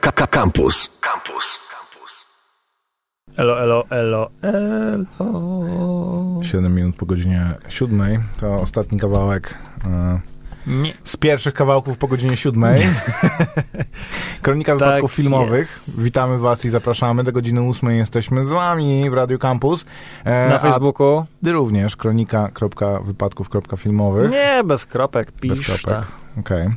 Campus. Campus. Elo, elo, elo, elo. 7 minut po godzinie 7. To ostatni kawałek e, Nie. z pierwszych kawałków po godzinie 7. Kronika Tak wypadków filmowych. jest. Witamy Was i zapraszamy. Do godziny 8 jesteśmy z Wami w Radio Campus. E, Na Facebooku? Ty również kronika.wypadków.filmowych. Nie, bez kropek, Bez pisz. kropek. tak. Okej.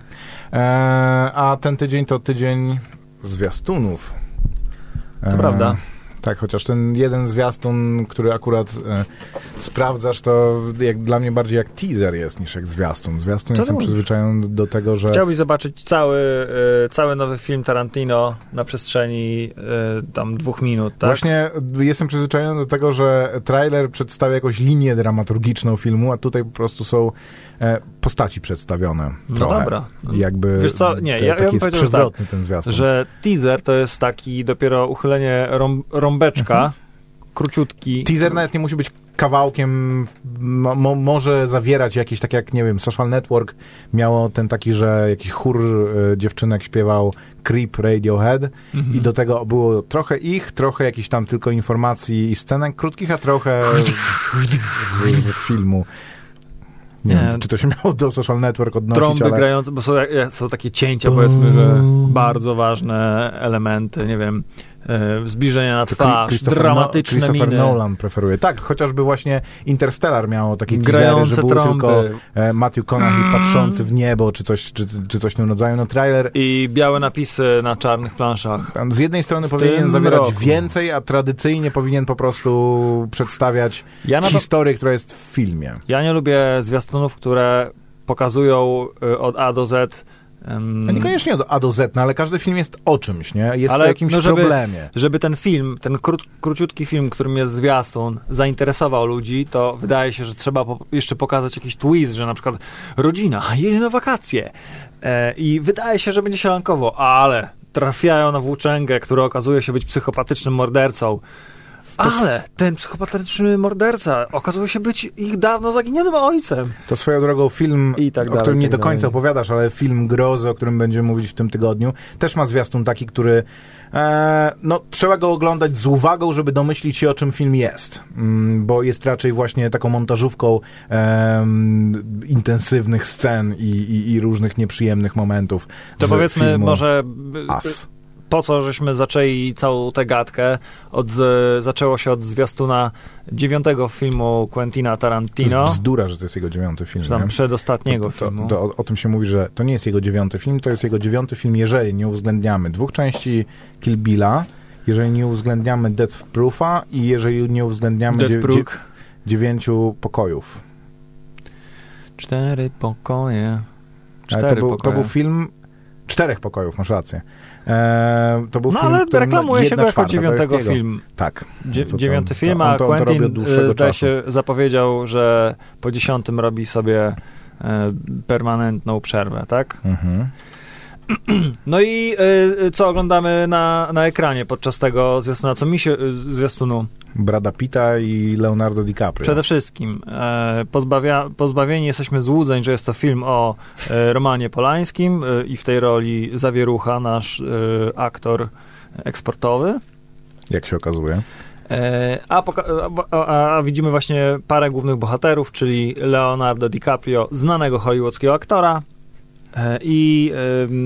E, A ten tydzień to tydzień zwiastunów. E, To prawda. Tak, chociaż ten jeden zwiastun, który akurat e, sprawdzasz, to jak dla mnie bardziej jak teaser jest niż jak zwiastun. Zwiastun Co jestem przyzwyczajony do tego, że Chciałbyś zobaczyć cały, e, cały nowy film Tarantino na przestrzeni e, tam dwóch minut, tak? Właśnie jestem przyzwyczajony do tego, że trailer przedstawia jakąś linię dramaturgiczną filmu, a tutaj po prostu są e, postaci przedstawione. No trochę. dobra. Jakby Wiesz co, nie, te- ja- ja bym jest powiedział, że przewrotny ten zwiastun. Że teaser to jest taki dopiero uchylenie rąb, rąbeczka, króciutki. Teaser nawet nie musi być kawałkiem, mo, mo, może zawierać jakiś, tak jak, nie wiem, Social Network miało ten taki, że jakiś chór e, dziewczynek śpiewał Creep Radiohead Mhm. i do tego było trochę ich, trochę jakichś tam tylko informacji i scenek krótkich, a trochę z, z filmu. Nie, Nie. wiem, czy to się miało do Social Network odnosić, Trąby ale... grające, bo są, są takie cięcia, powiedzmy, że bardzo ważne elementy, nie wiem, zbliżenia na twarz, Christopher dramatyczne no, Christopher miny, Nolan preferuje. Tak, chociażby właśnie Interstellar miało takie teasery, grające że był trąby tylko e, Matthew McConaughey Mm. patrzący w niebo, czy coś, czy, czy coś w tym rodzaju. No trailer i białe napisy na czarnych planszach. z jednej strony W powinien zawierać roku. więcej, a tradycyjnie powinien po prostu przedstawiać Ja, to, historię, która jest w filmie. ja nie lubię zwiastunów, które pokazują y, od A do Z No niekoniecznie od A do Z, no ale każdy film jest o czymś, nie? Jest Ale, o jakimś no, żeby- problemie. żeby ten film, ten krót, króciutki film, którym jest zwiastun, zainteresował ludzi, to wydaje się, że trzeba po, jeszcze pokazać jakiś twist, że na przykład rodzina jedzie na wakacje e, i wydaje się, że będzie się lankowo, ale trafiają na włóczęgę, który okazuje się być psychopatycznym mordercą. Ale ten psychopatyczny morderca okazuje się być ich dawno zaginionym ojcem. To swoją drogą film, I tak o dalej, którym i nie tak do końca dalej. opowiadasz, ale film Grozy, o którym będziemy mówić w tym tygodniu, też ma zwiastun taki, który e, no, trzeba go oglądać z uwagą, żeby domyślić się, o czym film jest. Mm, bo jest raczej właśnie taką montażówką em, intensywnych scen i, i, i różnych nieprzyjemnych momentów To powiedzmy może As. Po co żeśmy zaczęli całą tę gadkę. Od, z- zaczęło się od zwiastuna dziewiątego filmu Quentina To jest Tarantino, bzdura, że to jest jego dziewiąty film. tam nie? przedostatniego to, to, filmu. to, o, o tym się mówi, że to nie jest jego dziewiąty film, to jest jego dziewiąty film, jeżeli nie uwzględniamy dwóch części Kill Billa, jeżeli nie uwzględniamy Death Proofa i jeżeli nie uwzględniamy dziew- Proof. dziew- dziewięciu pokojów. Cztery pokoje. Ale Cztery to, był, to pokoje. był film czterech pokojów, masz rację. Eee, to był no film, ale reklamuje się go jako dziewiątego film. Tak. Dzie- To- to- dziewiąty film, a on Quentin e, zdaje czasu. się zapowiedział, że po dziesiątym robi sobie e, permanentną przerwę, tak? Mhm. No i e, co oglądamy na, na ekranie podczas tego zwiastuna, co mi się e, zwiastunu? Brada Pitta i Leonardo DiCaprio. Przede wszystkim e, pozbawia, pozbawieni jesteśmy złudzeń, że jest to film o e, Romanie Polańskim e, i w tej roli zawierucha nasz e, aktor eksportowy. Jak się okazuje. E, a, a, a, widzimy właśnie parę głównych bohaterów, czyli Leonardo DiCaprio, znanego hollywoodzkiego aktora i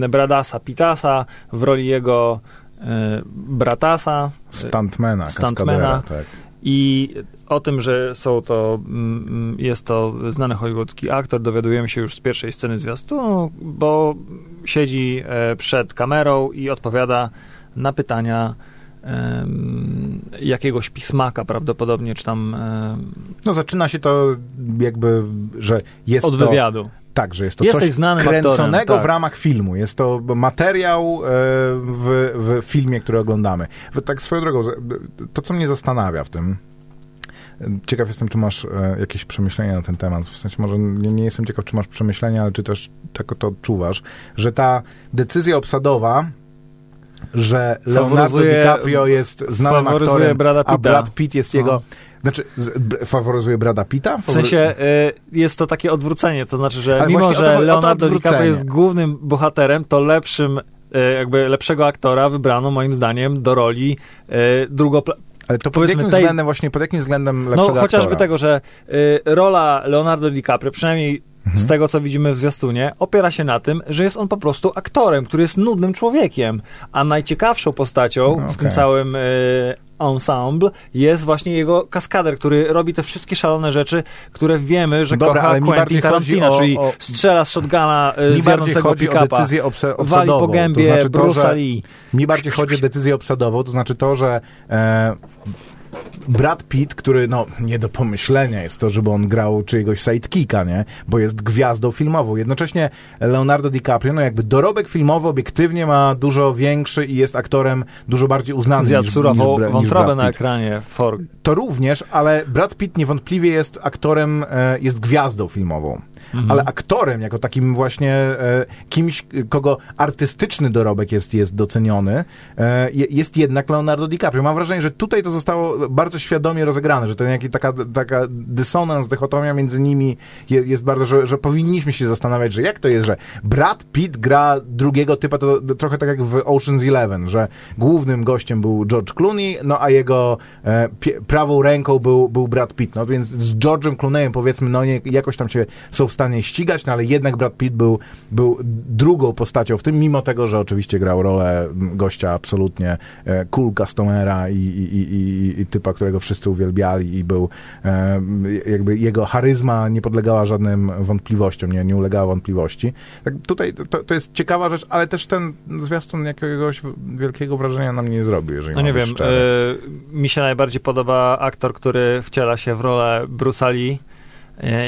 e, Bradasa Pitasa w roli jego e, bratasa. Stuntmana, Stuntmana. kaskadera, tak. I o tym, że są to, mm, jest to znany hollywoodzki aktor, dowiadujemy się już z pierwszej sceny zwiastunu, bo siedzi e, przed kamerą i odpowiada na pytania jakiegoś pismaka prawdopodobnie, czy tam No zaczyna się to jakby, że jest od to... wywiadu. Tak, że jest to Jesteś coś kręconego aktorem, tak. w ramach filmu. Jest to materiał e, w, w filmie, który oglądamy. Tak swoją drogą, to co mnie zastanawia w tym, ciekaw jestem, czy masz e, jakieś przemyślenia na ten temat. W sensie może nie, nie jestem ciekaw, czy masz przemyślenia, ale czy też tak to odczuwasz, że ta decyzja obsadowa że Leonardo Faworyzuje- DiCaprio jest znanym aktorem, a. Brad Pitt jest jego... No. Znaczy, faworyzuje Brada Pitta? W sensie y, jest to takie odwrócenie, to znaczy, że Ale mimo, że to Leonardo. DiCaprio jest głównym bohaterem, to lepszym e, jakby lepszego aktora wybrano moim zdaniem do roli drugopla... Ale to pod Powiedzmy jakim tej- względem właśnie, pod jakim względem No lepszego chociażby aktora? tego, że y, rola Leonardo DiCaprio, przynajmniej Mhm. z tego, co widzimy w zwiastunie, opiera się na tym, że jest on po prostu aktorem, który jest nudnym człowiekiem, a najciekawszą postacią No, w tym całym y, ensemble jest właśnie jego kaskader, który robi te wszystkie szalone rzeczy, które wiemy, że Dobra, kocha Quentin Tarantino, o- czyli o- strzela z shotguna y, Mi z jadącego pick-upa, wali po gębie to znaczy to, że. Mi bardziej chodzi o decyzję obsadową, to znaczy to, że e, Brad Pitt, który no nie do pomyślenia jest to, żeby on grał czyjegoś sidekicka, nie? Bo jest gwiazdą filmową. Jednocześnie Leonardo DiCaprio, no jakby dorobek filmowy obiektywnie ma dużo większy i jest aktorem dużo bardziej uznanym Zjadł niż, surową niż, Bra- niż wątrobę Brad na Pitt. ekranie. For... To również, ale Brad Pitt niewątpliwie jest aktorem, e, jest gwiazdą filmową. Mhm. Ale aktorem, jako takim właśnie e, kimś, kogo artystyczny dorobek jest, jest doceniony, e, je- jest jednak Leonardo DiCaprio. Mam wrażenie, że tutaj to zostało bardzo świadomie rozegrane, że ten jaki, taka, taka dysonans, dychotomia między nimi je, jest bardzo, że, że powinniśmy się zastanawiać, że jak to jest, że Brad Pitt gra drugiego typa, to, to trochę tak jak w Ocean's Eleven, że głównym gościem był George Clooney, no a jego e, prawą ręką był, był Brad Pitt. No więc z George'em Clooneyem powiedzmy, no nie, jakoś tam się są w ścigać, no ale jednak Brad Pitt był, był drugą postacią w tym, mimo tego, że oczywiście grał rolę m, gościa absolutnie e, cool customera i, i, i, i, typa, którego wszyscy uwielbiali i był e, jakby jego charyzma nie podlegała żadnym wątpliwościom, nie, nie ulegała wątpliwości. Tak tutaj to, to jest ciekawa rzecz, ale też ten zwiastun jakiegoś wielkiego wrażenia na mnie nie zrobił, jeżeli No nie wiem, y, mi się najbardziej podoba aktor, który wciela się w rolę Lee y,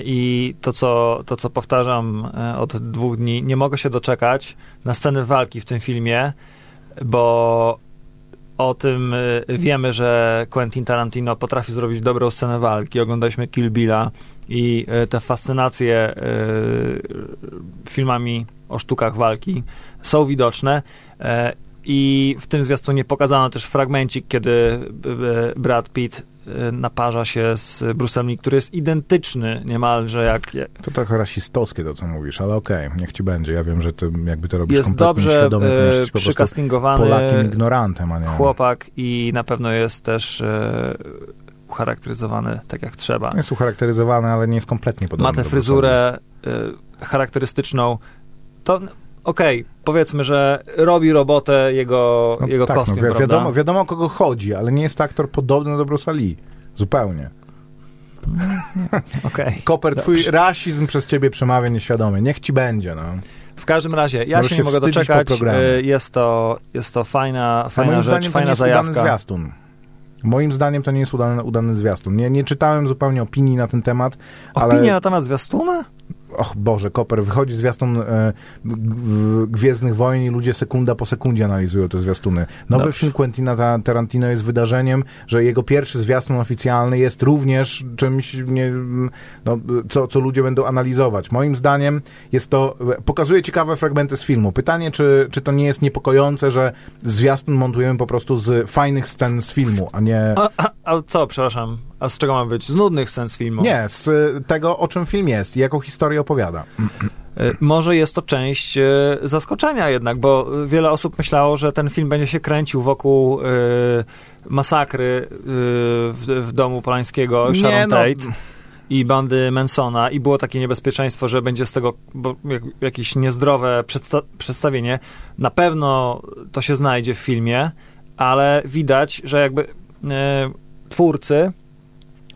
i to co, to, co powtarzam y, od dwóch dni, nie mogę się doczekać na sceny walki w tym filmie, bo o tym y, wiemy, że Quentin Tarantino potrafi zrobić dobrą scenę walki. Oglądaliśmy Kill Billa i te fascynacje filmami o sztukach walki są widoczne. E, I w tym zwiastunie pokazano też fragmencik, kiedy e, Brad Pitt e, naparza się z Bruce'em Lee, który jest identyczny niemalże jak... To trochę rasistowskie to, co mówisz, ale okej, niech ci będzie. Ja wiem, że ty jakby to robisz Jest kompletnie dobrze świadomie, to jesteś po przykastingowany Polakiem ignorantem, a nie... chłopak i na pewno jest też e, ucharakteryzowany tak jak trzeba. Jest ucharakteryzowany, ale nie jest kompletnie podobny. Ma tę fryzurę e, charakterystyczną. To okej, powiedzmy, że robi robotę jego, No jego tak, kostium, no, wi- prawda? wiadomo, wiadomo o kogo chodzi, ale nie jest to aktor podobny do Bruce'a Lee. Zupełnie. Okej. Koper, twój Dobrze. rasizm przez ciebie przemawia nieświadomie. Niech ci będzie, no. W każdym razie, ja Możesz się nie mogę doczekać. E, Jest to, jest to fajna, fajna moim rzecz, zdaniem to nie fajna jest udany zwiastun. Moim zdaniem to nie jest udany, udany zwiastun. Nie, nie czytałem zupełnie opinii na ten temat, ale... Opinia na temat zwiastuna? Och Boże, Koper, wychodzi zwiastun e, Gwiezdnych Wojen i ludzie sekunda po sekundzie analizują te zwiastuny. Nowy Dobrze. film Quentina Ta- Tarantino jest wydarzeniem, że jego pierwszy zwiastun oficjalny jest również czymś, nie, no, co, co ludzie będą analizować. Moim zdaniem jest to, pokazuje ciekawe fragmenty z filmu. Pytanie, czy, czy to nie jest niepokojące, że zwiastun montujemy po prostu z fajnych scen z filmu, a nie... A, a, a co, przepraszam, a z czego ma być? Z nudnych scen z filmu? Nie, z e, tego, o czym film jest i jaką historię opowiada. E, Może jest to część e, zaskoczenia jednak, bo wiele osób myślało, że ten film będzie się kręcił wokół masakry w, domu Polańskiego, Nie, Sharon no. Tate i bandy Mansona i było takie niebezpieczeństwo, że będzie z tego jakieś niezdrowe przedsta- przedstawienie. Na pewno to się znajdzie w filmie, ale widać, że jakby e, twórcy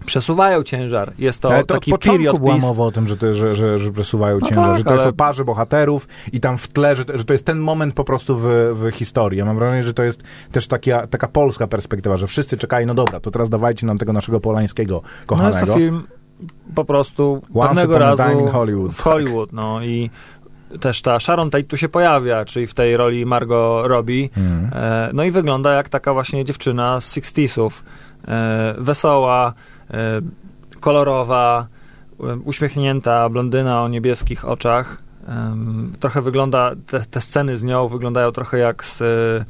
przesuwają ciężar. Jest to Ale to taki od period była mowa o tym, że, te, że, że, że przesuwają No ciężar, tak, że to ale- są parze bohaterów i tam w tle, że, że to jest ten moment po prostu w, w historii. Ja mam wrażenie, że to jest też taka, taka polska perspektywa, że wszyscy czekają, no dobra, to teraz dawajcie nam tego naszego polańskiego No kochanego. jest to film po prostu Once pewnego razu Hollywood, w tak. Hollywood, no i też ta Sharon Tate tu się pojawia, czyli w tej roli Margot Robbie. Mm. E, no i wygląda jak taka właśnie dziewczyna z 60sów. E, wesoła, kolorowa, e, uśmiechnięta, blondyna o niebieskich oczach. Trochę wygląda, te, te sceny z nią wyglądają trochę jak z, e,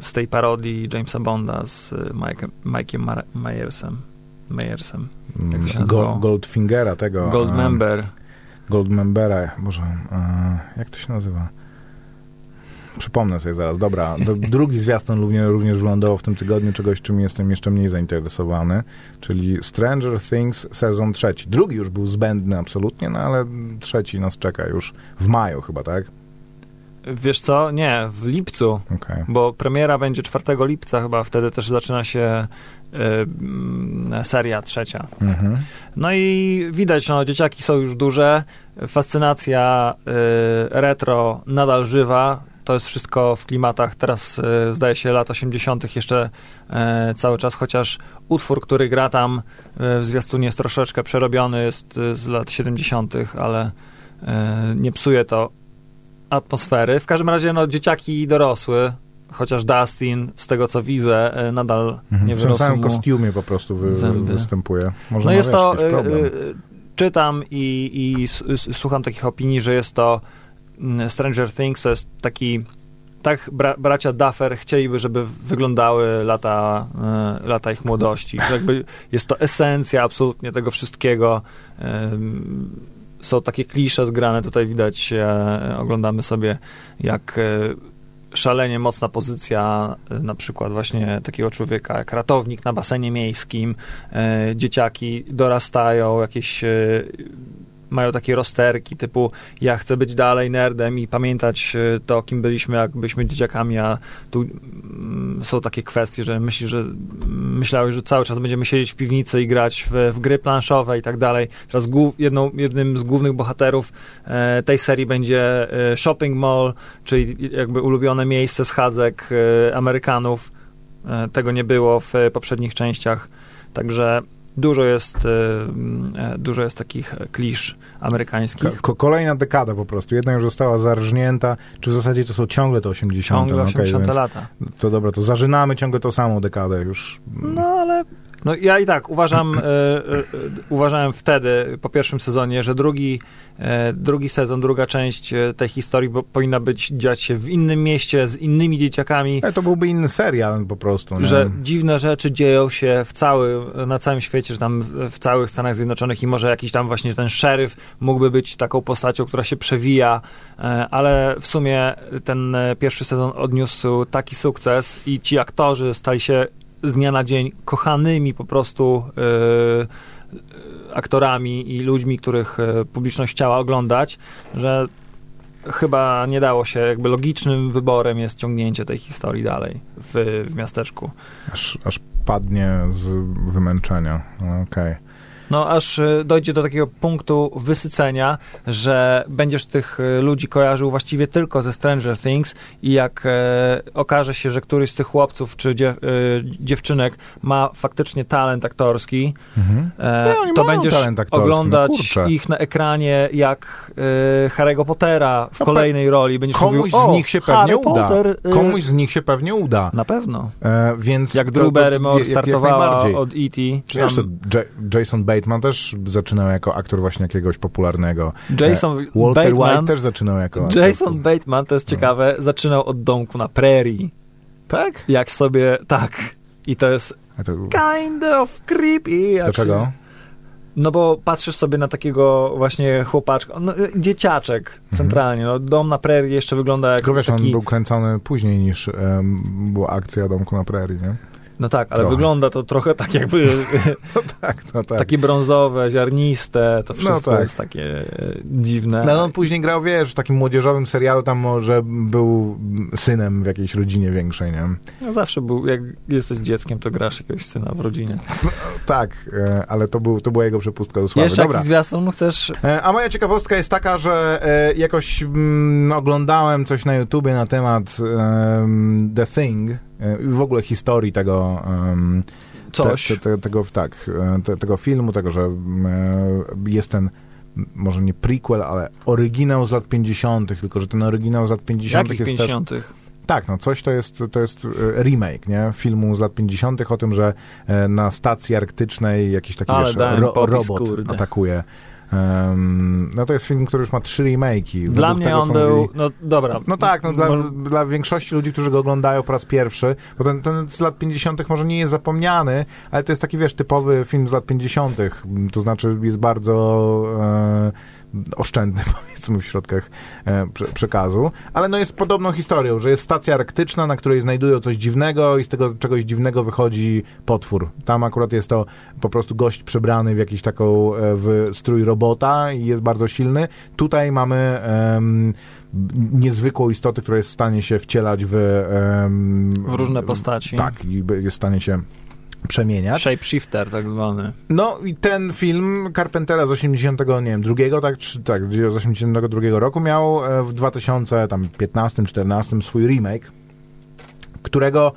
z tej parodii Jamesa Bonda z Mike'em, Mike'iem Myersem. Myersem. Jak to się nazywało? Gold, Goldfingera tego. Goldmember. Goldmembera, może, e, jak to się nazywa? Przypomnę sobie zaraz. Dobra, do, drugi zwiastun również, również wylądował w tym tygodniu, czegoś, czym jestem jeszcze mniej zainteresowany, czyli Stranger Things sezon trzeci. Drugi już był zbędny absolutnie, no ale trzeci nas czeka już w maju chyba, tak? Wiesz co? Nie, w lipcu, Okay. bo premiera będzie 4 lipca chyba, wtedy też zaczyna się y, seria trzecia. Mhm. No i widać, no dzieciaki są już duże, fascynacja y, retro nadal żywa, to jest wszystko w klimatach, teraz y, zdaje się lat 80. jeszcze y, cały czas, chociaż utwór, który gra tam y, w zwiastunie jest troszeczkę przerobiony, jest z lat 70., ale nie psuje to atmosfery. W każdym razie, no dzieciaki dorosły, chociaż Dustin, z tego co widzę, nadal Mhm. nie w tym wyrosł samym kostiumie po prostu wy, występuje. Może no jest to, problem. czytam i, i słucham takich opinii, że jest to Stranger Things, to jest taki, tak bra, bracia Duffer chcieliby, żeby wyglądały lata, y, lata ich młodości. Jakby jest to esencja absolutnie tego wszystkiego. Ym, Są takie klisze zgrane, tutaj widać, e, oglądamy sobie jak szalenie mocna pozycja na przykład właśnie takiego człowieka jak ratownik na basenie miejskim, dzieciaki dorastają, jakieś mają takie rozterki typu ja chcę być dalej nerdem i pamiętać e, to, kim byliśmy, jak byliśmy dzieciakami, a tu mm, są takie kwestie, że myśli, że mm, myślałeś, że cały czas będziemy siedzieć w piwnicy i grać w, w gry planszowe i tak dalej. Teraz głów, jedną, jednym z głównych bohaterów e, tej serii będzie e, shopping mall, czyli jakby ulubione miejsce schadzek e, Amerykanów. E, tego nie było w poprzednich częściach, także dużo jest, mm, e, dużo jest takich klisz amerykańskich. Ko- kolejna dekada po prostu. Jedna już została zarżnięta, czy w zasadzie to są ciągle te 80. Ciągle no, okej, 80 więc lata. To dobra, to zażynamy ciągle tą samą dekadę już. No ale. No ja i tak uważam, e, e, e, uważałem wtedy, po pierwszym sezonie, że drugi, drugi sezon, druga część tej historii bo, powinna być dziać się w innym mieście, z innymi dzieciakami, Ale to byłby inny serial po prostu. Nie? że dziwne rzeczy dzieją się w cały, na całym świecie, że tam w- całych Stanach Zjednoczonych i może jakiś tam właśnie ten szeryf mógłby być taką postacią, która się przewija, ale w sumie ten pierwszy sezon odniósł taki sukces i ci aktorzy stali się z dnia na dzień kochanymi po prostu e, aktorami i ludźmi, których e, publiczność chciała oglądać, że chyba nie dało się, jakby logicznym wyborem jest ciągnięcie tej historii dalej w, w miasteczku. Aż, aż padnie z wymęczenia. Okej. No aż y, dojdzie do takiego punktu wysycenia, że będziesz tych y, ludzi kojarzył właściwie tylko ze Stranger Things i jak e, okaże się, że któryś z tych chłopców czy dziew, y, dziewczynek ma faktycznie talent aktorski, Mhm. e, No, to będziesz no oglądać kurczę. ich na ekranie jak y, Harry'ego Pottera w No, kolejnej roli. Będziesz Komuś mówił, z nich się pewnie Harry uda. Potter, Komuś z nich się pewnie uda. Na pewno. E, więc Jak Drew Barrymore jak startowała od E.T. czy Wiesz, tam Jason Bateman też zaczynał jako aktor właśnie jakiegoś popularnego. Jason E, Walter Bateman, White też zaczynał jako aktor. Jason Bateman, to jest No. ciekawe, zaczynał od domku na prairie. Tak? Jak sobie, tak. I to jest to, kind of creepy. dlaczego? się- No bo patrzysz sobie na takiego właśnie chłopaczka, no, y, dzieciaczek centralnie. No, dom na prairie jeszcze wygląda jak Tylko wiesz, taki... on był kręcony później niż em, była akcja Domku na Prairie, nie? No tak, ale Trochę. wygląda to trochę tak jakby No tak, no tak. takie brązowe, ziarniste, to wszystko tak. jest takie e, dziwne. No ale on później grał, wiesz, w takim młodzieżowym serialu, tam może był synem w jakiejś rodzinie większej, nie? No, zawsze był, jak jesteś dzieckiem, to grasz jakiegoś syna w rodzinie. Tak, e, ale to, był, to była jego przepustka do sławy. Jeszcze Dobra. jakiś zwiastun chcesz? E, A moja ciekawostka jest taka, że jakoś mm, oglądałem coś na YouTubie na temat em, The Thing w ogóle historii tego em, Coś. Te, te, te, tego, tak, e, te, tego filmu, tego, że e, jest ten może nie prequel, ale oryginał z lat 50., tylko że ten oryginał z lat 50. Jakich jest 50. też. Tak, no coś to jest, to jest e, remake, nie? Filmu z lat 50. o tym, że e, na stacji arktycznej jakiś taki Ale wiesz, ro, robot kurde. atakuje. Em, no to jest film, który już ma trzy remake'i. Dla mnie on był, mówili- no dobra. no tak, no dla, Może- dla większości ludzi, którzy go oglądają po raz pierwszy, bo ten, ten z lat 50. może nie jest zapomniany, ale to jest taki, wiesz, typowy film z lat 50. To znaczy jest bardzo, e, oszczędny, powiedzmy, w środkach e, prze, przekazu, ale no jest podobną historią, że jest stacja arktyczna, na której znajdują coś dziwnego i z tego czegoś dziwnego wychodzi potwór. Tam akurat jest to po prostu gość przebrany w jakiś taką, e, w strój robota i jest bardzo silny. Tutaj mamy niezwykłą istotę, która jest w stanie się wcielać w... W różne postaci. Tak, i jest w stanie się przemieniać. Shapeshifter tak zwany. No i ten film Carpentera z 80, nie wiem, drugiego, tak, czy, tak, z 82 roku miał e, w 2015-14 swój remake którego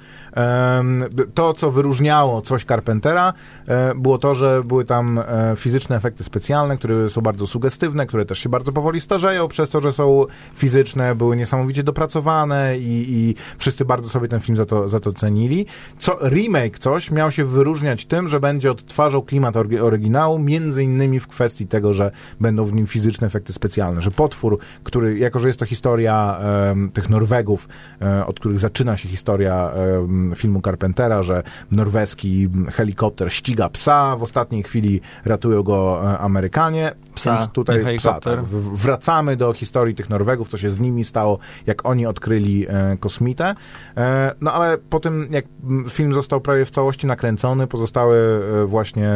to, co wyróżniało coś Carpentera, e, było to, że były tam e, fizyczne efekty specjalne, które są bardzo sugestywne, które też się bardzo powoli starzeją, przez to, że są fizyczne, były niesamowicie dopracowane i, i wszyscy bardzo sobie ten film za to, za to cenili. Co, remake coś miał się wyróżniać tym, że będzie odtwarzał klimat ory- oryginału, między innymi w kwestii tego, że będą w nim fizyczne efekty specjalne, że potwór, który, jako że jest to historia em, tych Norwegów, e, od których zaczyna się historia em, filmu Carpentera, że norweski helikopter ściga psa, w ostatniej chwili ratują go e, Amerykanie. Psa, więc tutaj psa, tak. Wracamy do historii tych Norwegów, co się z nimi stało, jak oni odkryli e, kosmitę. E, no ale po tym, jak film został prawie w całości nakręcony, pozostały właśnie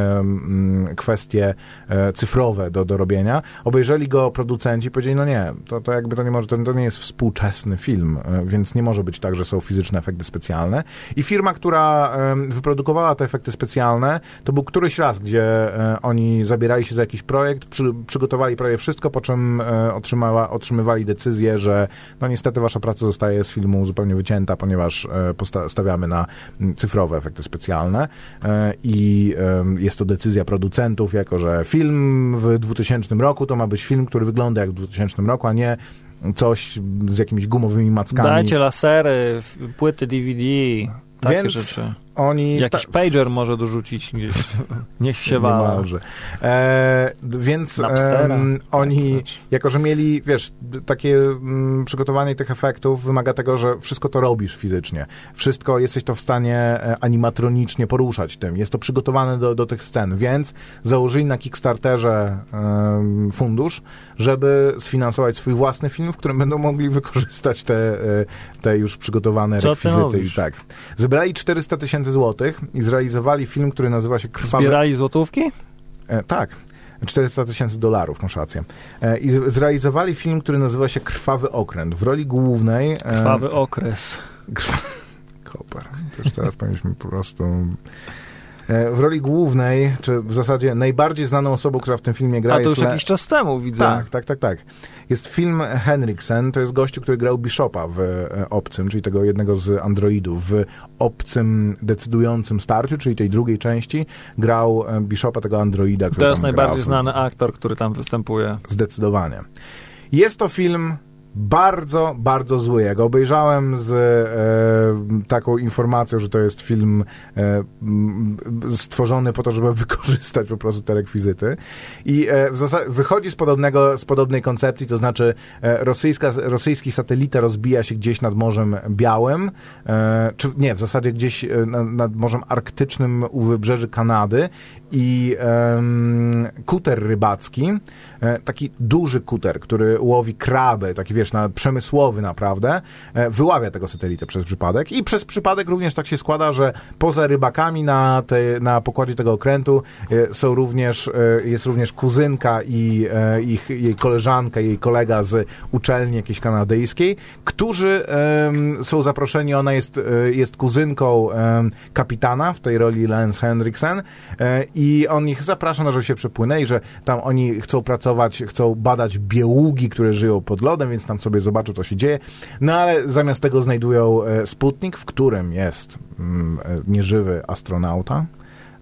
kwestie cyfrowe do, do robienia. Obejrzeli go producenci i powiedzieli, no nie, to, to jakby to nie może, to, to nie jest współczesny film, więc nie może być tak, że są fizyczne efekty specjalne. I firma, która wyprodukowała te efekty specjalne, to był któryś raz, gdzie e, oni zabierali się za jakiś projekt, przy, przygotowali prawie wszystko, po czym e, otrzymała, otrzymywali decyzję, że no niestety wasza praca zostaje z filmu zupełnie wycięta, ponieważ e, stawiamy na mm, cyfrowe efekty specjalne i jest to decyzja producentów, jako że film w 2000 roku to ma być film, który wygląda jak w 2000 roku, a nie coś z jakimiś gumowymi mackami. Dajcie lasery, płyty DVD, takie Więc rzeczy. Oni Jakiś ta- pager może dorzucić gdzieś. Niech się wala. E, więc em, oni, jako że mieli, wiesz, takie mm, przygotowanie tych efektów wymaga tego, że wszystko to robisz fizycznie. Wszystko jesteś to w stanie e, animatronicznie poruszać tym. Jest to przygotowane do, do tych scen, więc założyli na Kickstarterze em, fundusz, żeby sfinansować swój własny film, w którym będą mogli wykorzystać te, e, te już przygotowane Co ty rekwizyty. I tak. Zebrali 400 tysięcy złotych i zrealizowali film, który nazywa się Krwawy... Zbierali złotówki? E, tak. 400 tysięcy dolarów, masz rację. E, I zrealizowali film, który nazywa się Krwawy Okręt. W roli głównej... E, Krwawy okres. Krwa... Koper. Już teraz powinniśmy po prostu... E, w roli głównej, czy w zasadzie najbardziej znaną osobą, która w tym filmie gra A to jest... już Le- jakiś czas temu widzę. tak, tak, tak, tak. Jest film Henriksen, to jest gościu, który grał Bishopa w e, Obcym, czyli tego jednego z androidów. W Obcym decydującym starciu, czyli tej drugiej części, grał e, Bishopa, tego androida, który To jest najbardziej w- znany aktor, który tam występuje. Zdecydowanie. Jest to film bardzo, bardzo zły. Ja go obejrzałem z e, taką informacją, że to jest film e, stworzony po to, żeby wykorzystać po prostu te rekwizyty. I e, w zasadzie wychodzi z, podobnego, z podobnej koncepcji, to znaczy e, rosyjska, rosyjski satelita rozbija się gdzieś nad Morzem Białym, e, czy nie, w zasadzie gdzieś e, nad, nad Morzem Arktycznym u wybrzeży Kanady i em, kuter rybacki, e, taki duży kuter, który łowi kraby, taki wiesz, na, przemysłowy naprawdę, e, wyławia tego satelitę przez przypadek i przez przypadek również tak się składa, że poza rybakami na, te, na pokładzie tego okrętu e, są również, jest również kuzynka i ich, jej koleżanka, jej kolega z uczelni jakiejś kanadyjskiej, którzy są zaproszeni, ona jest, jest kuzynką kapitana, w tej roli Lance Henriksen e, i on ich zaprasza, żeby się przepłynęli, że tam oni chcą pracować, chcą badać bieługi, które żyją pod lodem, więc tam sobie zobaczą, co się dzieje. No ale zamiast tego znajdują e, Sputnik, w którym jest mm, e, nieżywy astronauta,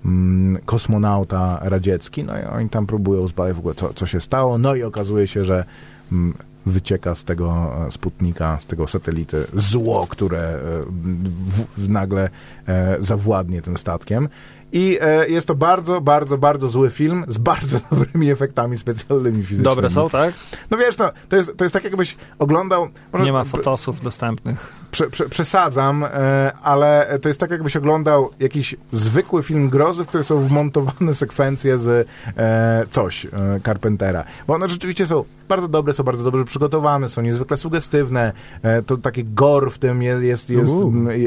mm, kosmonauta radziecki, no i oni tam próbują zbadać w ogóle, co, co się stało, no i okazuje się, że mm, wycieka z tego e, Sputnika, z tego satelity zło, które w, w, nagle e, zawładnie tym statkiem. I e, jest to bardzo, bardzo, bardzo zły film z bardzo dobrymi efektami specjalnymi fizycznymi. Dobre są, tak? No wiesz, no, to, jest, to jest tak jakbyś oglądał... może- Nie ma fotosów dostępnych. Prze, prze, przesadzam, e, ale to jest tak, jakbyś oglądał jakiś zwykły film grozy, w którym są wmontowane sekwencje z e, coś e, Carpentera. Bo one rzeczywiście są bardzo dobre, są bardzo dobrze przygotowane, są niezwykle sugestywne. To taki gore w tym jest, jest, jest,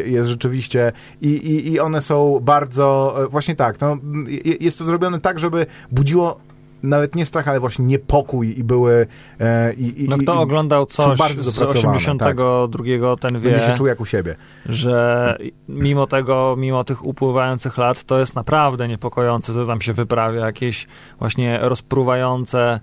jest rzeczywiście i, i, i one są bardzo, właśnie tak, no, je- jest to zrobione tak, żeby budziło nawet nie strach, ale właśnie niepokój i były e, i, i, No i, kto oglądał są coś bardzo z dopracowane, 82, ten wie, będzie się czuł jak u siebie. że mimo tego, mimo tych upływających lat, to jest naprawdę niepokojące, co tam się wyprawia, jakieś właśnie rozpruwające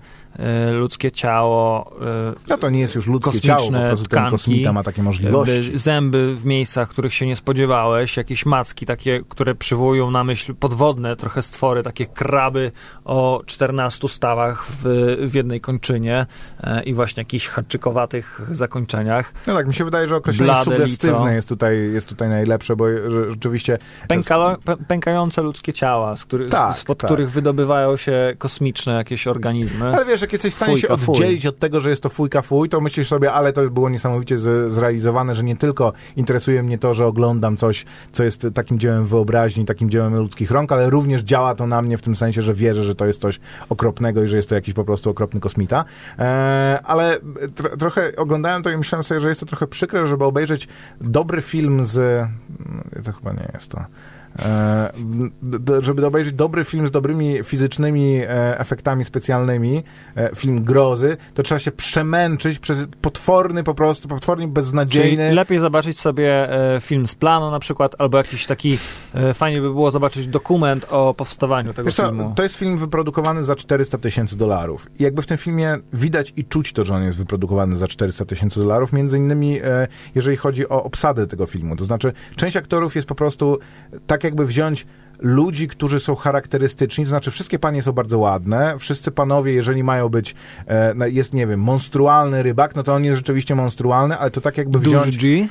ludzkie ciało, y, No to nie jest już ludzkie ciało, po prostu ten tkanki, kosmita ma takie możliwości. zęby w miejscach, których się nie spodziewałeś, jakieś macki takie, które przywołują na myśl podwodne trochę stwory, takie kraby o 14 stawach w, w jednej kończynie e, i właśnie jakichś haczykowatych zakończeniach. No tak, mi się wydaje, że określenie Blade lico. sugestywne jest tutaj, jest tutaj najlepsze, bo rzeczywiście Pękalo, pę, pękające ludzkie ciała, z który, Tak, spod tak. których wydobywają się kosmiczne jakieś organizmy. Ale wiesz, jak jesteś w stanie się Fujka, fuj. oddzielić od tego, że jest to fujka fuj, to myślisz sobie, ale to było niesamowicie z, zrealizowane, że nie tylko interesuje mnie to, że oglądam coś, co jest takim dziełem wyobraźni, takim dziełem ludzkich rąk, ale również działa to na mnie w tym sensie, że wierzę, że to jest coś okropnego i że jest to jakiś po prostu okropny kosmita. E, ale tro, trochę oglądałem to i myślałem sobie, że jest to trochę przykre, żeby obejrzeć dobry film z... no, To chyba nie jest to. E, żeby obejrzeć dobry film z dobrymi fizycznymi e, efektami specjalnymi, e, film grozy, to trzeba się przemęczyć przez potworny po prostu, potwornie Czyli beznadziejny... lepiej zobaczyć sobie film z planu na przykład, albo jakiś taki, fajnie by było zobaczyć dokument o powstawaniu tego Wiesz co, filmu. to jest film wyprodukowany za 400 tysięcy dolarów. I jakby w tym filmie widać i czuć to, że on jest wyprodukowany za 400 tysięcy dolarów, między innymi jeżeli chodzi o obsadę tego filmu. To znaczy, część aktorów jest po prostu tak jakby wziąć ludzi, którzy są charakterystyczni, to znaczy wszystkie panie są bardzo ładne, wszyscy panowie, jeżeli mają być, e, jest, nie wiem, monstrualny rybak, no to on jest rzeczywiście monstrualny, ale to tak jakby Duży wziąć... G, mm,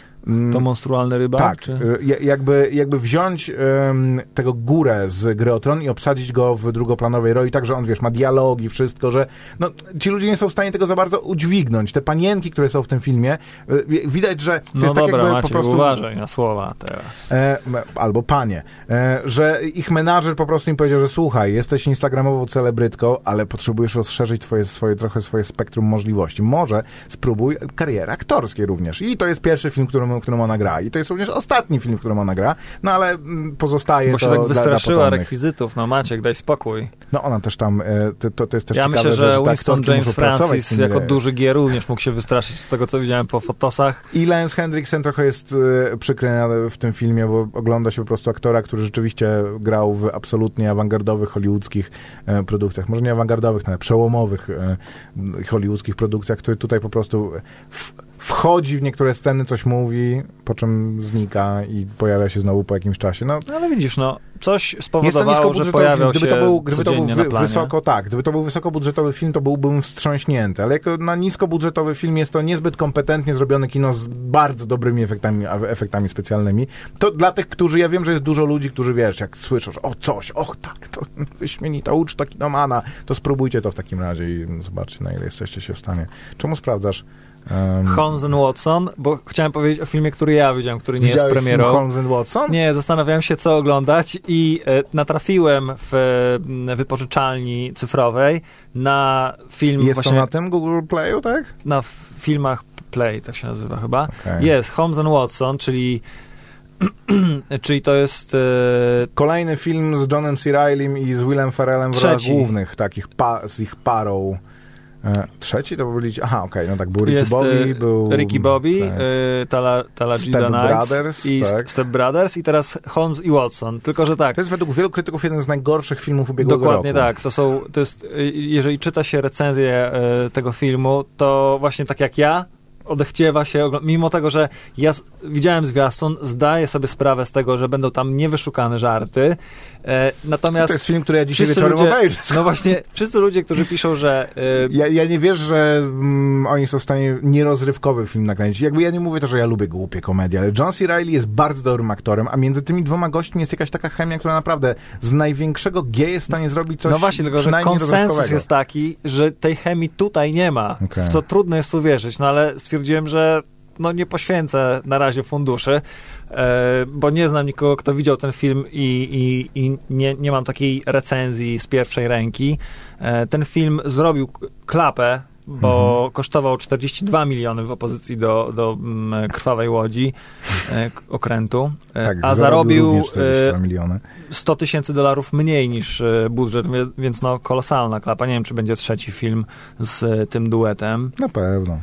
to monstrualny rybak? tak, Czy... y, ja- jakby, jakby wziąć em, tego górę z gry i obsadzić go w drugoplanowej roli, tak, że on, wiesz, ma dialogi, wszystko, że no, ci ludzie nie są w stanie tego za bardzo udźwignąć. Te panienki, które są w tym filmie, y, widać, że to No jest dobra, tak jakby Maciej, po prostu... uważaj na słowa teraz. E, albo panie, e, że ich menadżer po prostu im powiedział, że słuchaj, jesteś instagramową celebrytką, ale potrzebujesz rozszerzyć twoje, swoje, trochę swoje spektrum możliwości. Może spróbuj kariery aktorskiej również. I to jest pierwszy film, w w którym ona gra. I to jest również ostatni film, w którym ona gra. No ale mm, pozostaje Bo to się tak dla- dla wystraszyła rekwizytów, no Maciek, daj spokój. No ona też tam, e, to- to, to jest też Ja ciekawe, myślę, że te Winston James Francis jako e, duży G również mógł się wystraszyć z tego, co widziałem po fotosach. I Lance Hendrickson trochę jest e, przykry w tym filmie, bo ogląda się po prostu aktora, który rzeczywiście grał w absolutnie awangardowych hollywoodzkich produkcjach. Może nie awangardowych, ale przełomowych hollywoodzkich produkcjach, który tutaj po prostu w, wchodzi w niektóre sceny, coś mówi, po czym znika i pojawia się znowu po jakimś czasie. No, No ale widzisz, no, coś spowodowało, że niskobudżetowy film. pojawiał Gdyby to był, gdyby to był wy, wysoko, tak, gdyby to był wysokobudżetowy film, to byłbym wstrząśnięty, ale jako na niskobudżetowy film jest to niezbyt kompetentnie zrobione kino z bardzo dobrymi efektami, efektami specjalnymi. To dla tych, którzy, ja wiem, że jest dużo ludzi, którzy, wiesz, jak słyszą, że o coś, och tak, to wyśmienita uczta kinomana, to spróbujcie to w takim razie i zobaczcie, na ile jesteście się w stanie. Czemu sprawdzasz? Um, Holmes and Watson, bo chciałem powiedzieć o filmie, który ja widziałem, który nie jest widziałeś film premierą. Holmes and Watson? Nie, zastanawiałem się, co oglądać i e, natrafiłem w e, wypożyczalni cyfrowej na film Jest właśnie to na tym Google Playu, tak? na filmach Play, tak się nazywa chyba. Okej. Jest Holmes and Watson, czyli czyli to jest e, Kolejny film z Johnem C. Reillym i z Willem Ferrellem w rolach głównych, takich pa, z ich parą. E, trzeci to byli... Aha, okej, no tak, był Ricky jest Bobby, e, był... Ricky Bobby, tak. e, Tala, Tala Step Gida Brothers, i tak. Step Brothers i teraz Holmes i Watson. Tylko, że tak, To jest według wielu krytyków jeden z najgorszych filmów ubiegłego Dokładnie roku. tak. To są, to jest, y, jeżeli czyta się recenzję e, tego filmu, to właśnie tak jak ja, odechciewa się, mimo tego, że ja widziałem zwiastun, zdaję sobie sprawę z tego, że będą tam niewyszukane żarty, e, natomiast To jest film, który ja dzisiaj wieczorem ludzie, obejrzę. no właśnie, wszyscy ludzie, którzy piszą, że e, Ja, ja nie wierzę, że mm, oni są w stanie nierozrywkowy film nakręcić. Jakby ja nie mówię to, że ja lubię głupie komedie, ale John C. Reilly jest bardzo dobrym aktorem, a między tymi dwoma gośćmi jest jakaś taka chemia, która naprawdę z największego G jest w stanie zrobić coś no właśnie, tylko że konsensus jest taki, że tej chemii tutaj nie ma, Okej. w co trudno jest uwierzyć, no ale stwierdziłem, że no nie poświęcę na razie funduszy, e, bo nie znam nikogo, kto widział ten film i, i, i nie, nie mam takiej recenzji z pierwszej ręki. E, ten film zrobił klapę, bo Mhm. kosztował 42 miliony w opozycji do, do mm, Krwawej Łodzi, e, okrętu, Tak, a zarobił również 42 e, miliony. 100 tysięcy dolarów mniej niż budżet, więc no kolosalna klapa. Nie wiem, czy będzie trzeci film z tym duetem. Na pewno.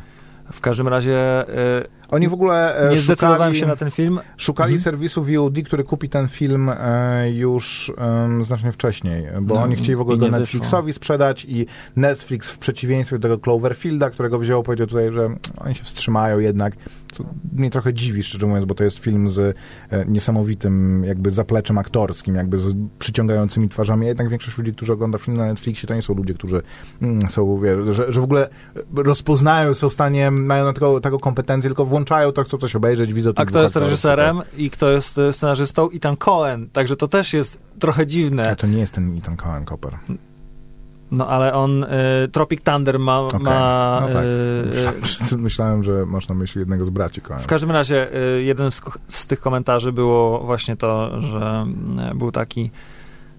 W każdym razie e, Oni w ogóle e, nie zdecydowałem szukali, się na ten film. szukali Mhm. serwisu VOD, który kupi ten film e, już znacznie wcześniej, bo No oni chcieli w ogóle go Netflixowi sprzedać i Netflix w przeciwieństwie do tego Cloverfielda, którego wziął, powiedział tutaj, że oni się wstrzymają jednak, co mnie trochę dziwi, szczerze mówiąc, bo to jest film z e, niesamowitym jakby zapleczem aktorskim, jakby z przyciągającymi twarzami, a jednak większość ludzi, którzy ogląda film na Netflixie, to nie są ludzie, którzy mm, są, wie, że, że w ogóle rozpoznają, są w stanie, mają na tego, taką kompetencję, tylko włączają to, chcą coś obejrzeć, widzą A tych kto jest reżyserem i kto jest e, scenarzystą? Ethan Cohen. Także to też jest trochę A dziwne. to nie jest ten Ethan Cohen Copper. No ale on, e, Tropic Thunder ma... Okej, ma no tak. e, Myślałem, że- myślałem, że masz na myśli jednego z braci Cohen. W każdym razie y, jeden z, z tych komentarzy było właśnie to, że y, był taki,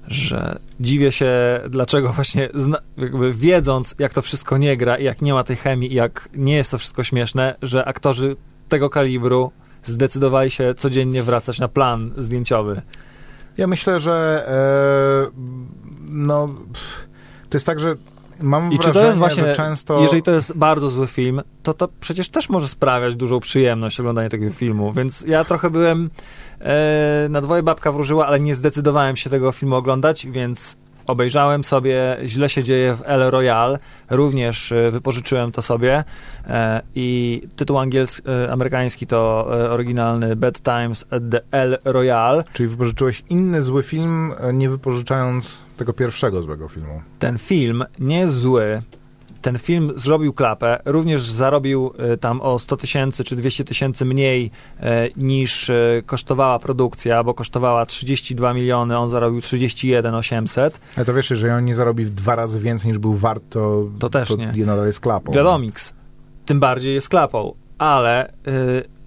że dziwię się, dlaczego właśnie zna, jakby wiedząc, jak to wszystko nie gra i jak nie ma tej chemii i jak nie jest to wszystko śmieszne, że aktorzy tego kalibru zdecydowali się codziennie wracać na plan zdjęciowy. Ja myślę, że e, no pff, to jest tak, że mam I czy wrażenie, to jest właśnie, że często... jeżeli to jest bardzo zły film, to to przecież też może sprawiać dużą przyjemność oglądanie tego filmu, więc ja trochę byłem e, na dwoje babka wróżyła, ale nie zdecydowałem się tego filmu oglądać, więc obejrzałem sobie Źle się dzieje w El Royale, również e, wypożyczyłem to sobie e, i tytuł angielski, e, amerykański to e, oryginalny Bad Times at the El Royale. Czyli wypożyczyłeś inny zły film, nie wypożyczając tego pierwszego złego filmu. ten film nie jest zły. Ten film zrobił klapę, również zarobił e, tam o 100 tysięcy czy 200 tysięcy mniej e, niż e, kosztowała produkcja, bo kosztowała 32 miliony, on zarobił 31 800. Ale to wiesz, jeżeli on nie zarobi dwa razy więcej niż był wart, to, To też nie. nadal jest klapą. Wiadomiks. Tym bardziej jest klapą, ale y,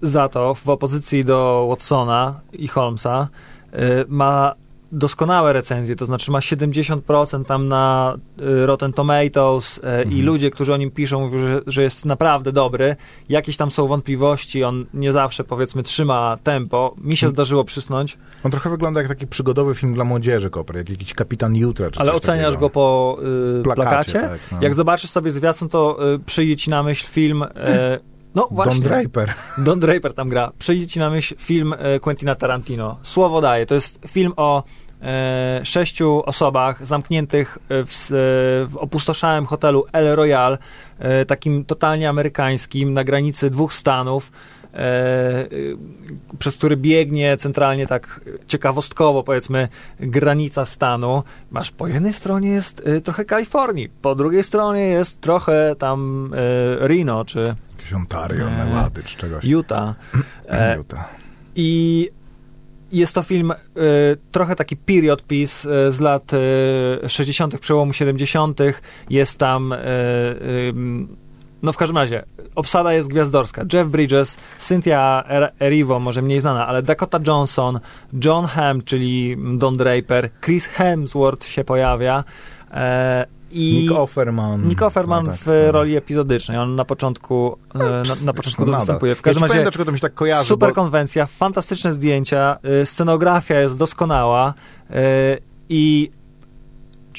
za to w opozycji do Watsona i Holmesa y, ma doskonałe recenzje, to znaczy ma 70% tam na y, Rotten Tomatoes y, i Mhm. ludzie, którzy o nim piszą, mówią, że, że jest naprawdę dobry. Jakieś tam są wątpliwości, on nie zawsze powiedzmy trzyma tempo. Mi się Mhm. zdarzyło przysnąć, On trochę wygląda jak taki przygodowy film dla młodzieży, Koper, jak jakiś Kapitan Jutra, czy ale oceniasz takiego. go po y, plakacie. tak, no. Jak zobaczysz sobie zwiastun, to y, przyjdzie ci na myśl film... Y, no właśnie. Don Draper. Don Draper tam gra. Przyjdzie ci na myśl film e, Quentina Tarantino. Słowo daje. To jest film o e, sześciu osobach zamkniętych w, e, w opustoszałym hotelu El Royal, e, takim totalnie amerykańskim, na granicy dwóch stanów, e, e, przez który biegnie centralnie tak ciekawostkowo, powiedzmy, granica stanu. Masz po jednej stronie jest trochę Kalifornii, po drugiej stronie jest trochę tam Reno, czy Jakieś Ontario, Nie. Nevady, czy czegoś. Utah. E, Utah. I jest to film y, trochę taki period piece y, z lat y, 60., przełomu 70. Jest tam. Y, y, no w każdym razie, obsada jest gwiazdorska. Jeff Bridges, Cynthia Er- Erivo, może mniej znana, ale Dakota Johnson, John Hamm, czyli Don Draper, Chris Hemsworth się pojawia. I Nick Offerman. Nick Offerman No tak, w tak. roli epizodycznej. On na początku, e, na, na początku No występuje. W ja każdym powiem, razie dlaczego to mi się tak kojarzy, super bo konwencja, fantastyczne zdjęcia, y, scenografia jest doskonała y, i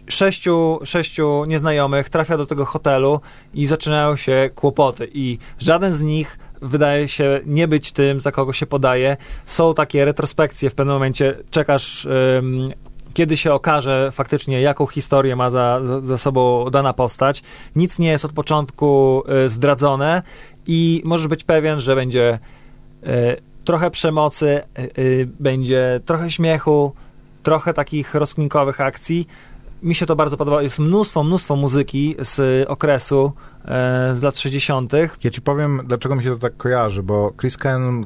sześciu, sześciu nieznajomych trafia do tego hotelu i zaczynają się kłopoty i żaden z nich wydaje się nie być tym, za kogo się podaje. Są takie retrospekcje w pewnym momencie, czekasz ym, kiedy się okaże faktycznie, jaką historię ma za, za, sobą dana postać. Nic nie jest od początku y, zdradzone i możesz być pewien, że będzie y, trochę przemocy, y, będzie trochę śmiechu, trochę takich rozkminkowych akcji. Mi się to bardzo podoba. Jest mnóstwo, mnóstwo muzyki z okresu e, z lat 60. Ja ci powiem, dlaczego mi się to tak kojarzy, bo Chris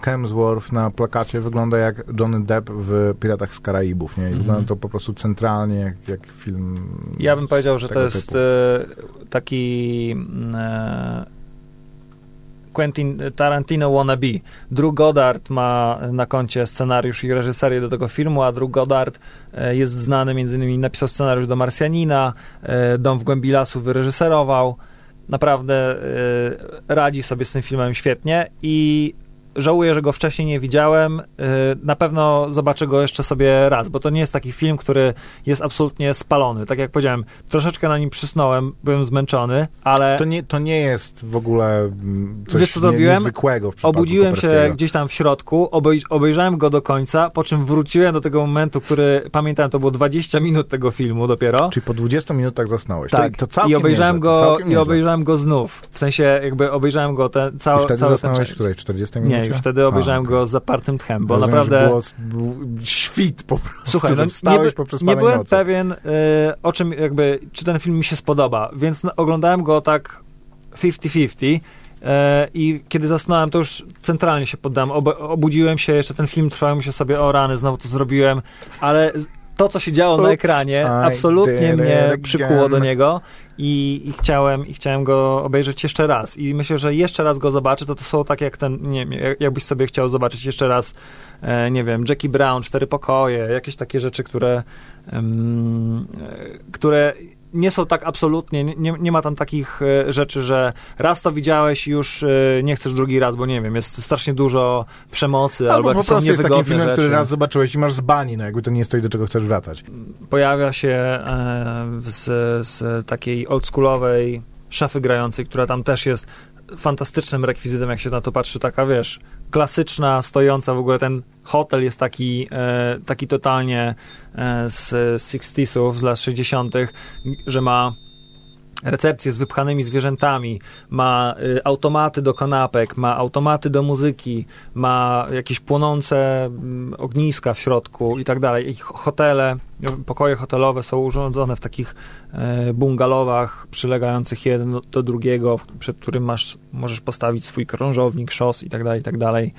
Hemsworth na plakacie wygląda jak Johnny Depp w Piratach z Karaibów, nie? I Mhm. Wygląda to po prostu centralnie jak, jak film Ja bym powiedział, że to jest e, taki mm, e, Quentin Tarantino wannabe. Drew Goddard ma na koncie scenariusz i reżyserię do tego filmu, a Drew Goddard e, jest znany, między innymi napisał scenariusz do Marsjanina, e, Dom w głębi lasu wyreżyserował. Naprawdę e, radzi sobie z tym filmem świetnie i żałuję, że go wcześniej nie widziałem. Y, na pewno zobaczę go jeszcze sobie raz, bo to nie jest taki film, który jest absolutnie spalony. Tak jak powiedziałem, troszeczkę na nim przysnąłem, byłem zmęczony, ale... To nie, to nie jest w ogóle mm, coś Wiesz, co zrobiłem? niezwykłego w Obudziłem się gdzieś tam w środku, obej obejrzałem go do końca, po czym wróciłem do tego momentu, który pamiętam, to było 20 minut tego filmu dopiero. Czyli po 20 minutach zasnąłeś. Tak, to, to i obejrzałem nieźle, go i obejrzałem go znów. W sensie jakby obejrzałem go ten I cały wtedy cały ten zasnąłeś czas. w której? 40 minucie? Nie, już wtedy obejrzałem go z zapartym tchem, bo Rozumiem, naprawdę... Było, był świt po prostu. Słuchaj, no, nie, by- nie byłem nocy. pewien, y, o czym jakby, czy ten film mi się spodoba, więc no, oglądałem go tak 50-50 y, i kiedy zasnąłem, to już centralnie się poddałem, Ob obudziłem się, jeszcze ten film trwał, się sobie, o rany, znowu to zrobiłem, ale to, co się działo na Oops, ekranie, I absolutnie mnie przykuło do niego i, i, chciałem, i chciałem go obejrzeć jeszcze raz. I myślę, że jeszcze raz go zobaczę, to to są tak jak ten, nie wiem, jak- jakbyś sobie chciał zobaczyć jeszcze raz, e, nie wiem, Jackie Brown, Cztery Pokoje, jakieś takie rzeczy, które, e, które nie są tak absolutnie, nie, nie ma tam takich e, rzeczy, że raz to widziałeś i już e, nie chcesz drugi raz, bo nie wiem, jest strasznie dużo przemocy albo, Albo jakieś są prostu jest niewygodne filmem, rzeczy. który raz zobaczyłeś i masz z bani, no jakby to nie jest coś, do czego chcesz wracać. pojawia się e, z, z takiej oldschoolowej szafy grającej, która tam też jest fantastycznym rekwizytem, jak się na to patrzy, taka wiesz, klasyczna, stojąca, w ogóle ten hotel jest taki, e, taki totalnie e, z 60sów, z lat 60., że ma recepcję z wypchanymi zwierzętami, ma y, automaty do kanapek, ma automaty do muzyki, ma jakieś płonące mm, ogniska w środku i tak dalej. I h- hotele, y, pokoje hotelowe są urządzone w takich e, bungalowach przylegających jeden do drugiego, przed którym masz, możesz postawić swój krążownik, szos i tak dalej, i tak dalej.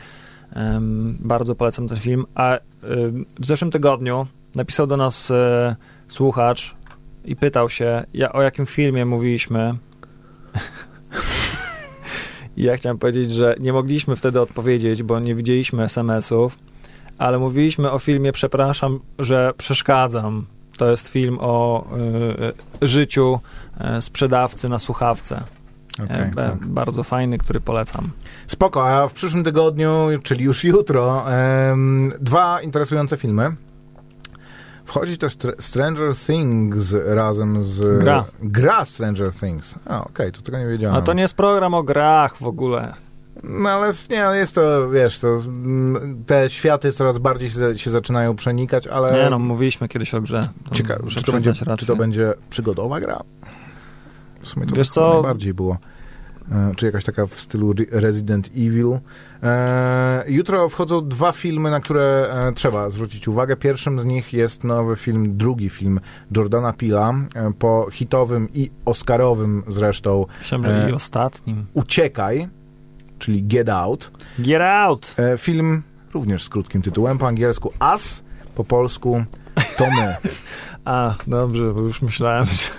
Bardzo polecam ten film. A ym, w zeszłym tygodniu napisał do nas e, słuchacz i pytał się, ja, o jakim filmie mówiliśmy. I ja chciałem powiedzieć, że nie mogliśmy wtedy odpowiedzieć, bo nie widzieliśmy SMS-ów, ale mówiliśmy o filmie Przepraszam, że przeszkadzam. To jest film o y, y, życiu y, sprzedawcy na słuchawce. Okej, E, tak. Bardzo fajny, który polecam. Spoko, a w przyszłym tygodniu, czyli już jutro, em, dwa interesujące filmy. Wchodzi też Tr- Stranger Things razem z... Gra. Gra Stranger Things. A, okej, to tego nie wiedziałem. A to nie jest program o grach w ogóle. No ale nie, no jest to, wiesz, to mm, te światy coraz bardziej się, się zaczynają przenikać, ale... Nie no, mówiliśmy kiedyś o grze. To Ciekawe, czy to, będzie, rację. czy to będzie przygodowa gra? W sumie to Wiesz co? najbardziej było. E, Czy jakaś taka w stylu Re- Resident Evil. E, jutro wchodzą dwa filmy, na które e, trzeba zwrócić uwagę. Pierwszym z nich jest nowy film, drugi film Jordana Pila, e, po hitowym i oscarowym zresztą e, i ostatnim. Uciekaj, czyli Get Out. Get out! Film również z krótkim tytułem, po angielsku As, po polsku To My. A, dobrze, bo już myślałem, że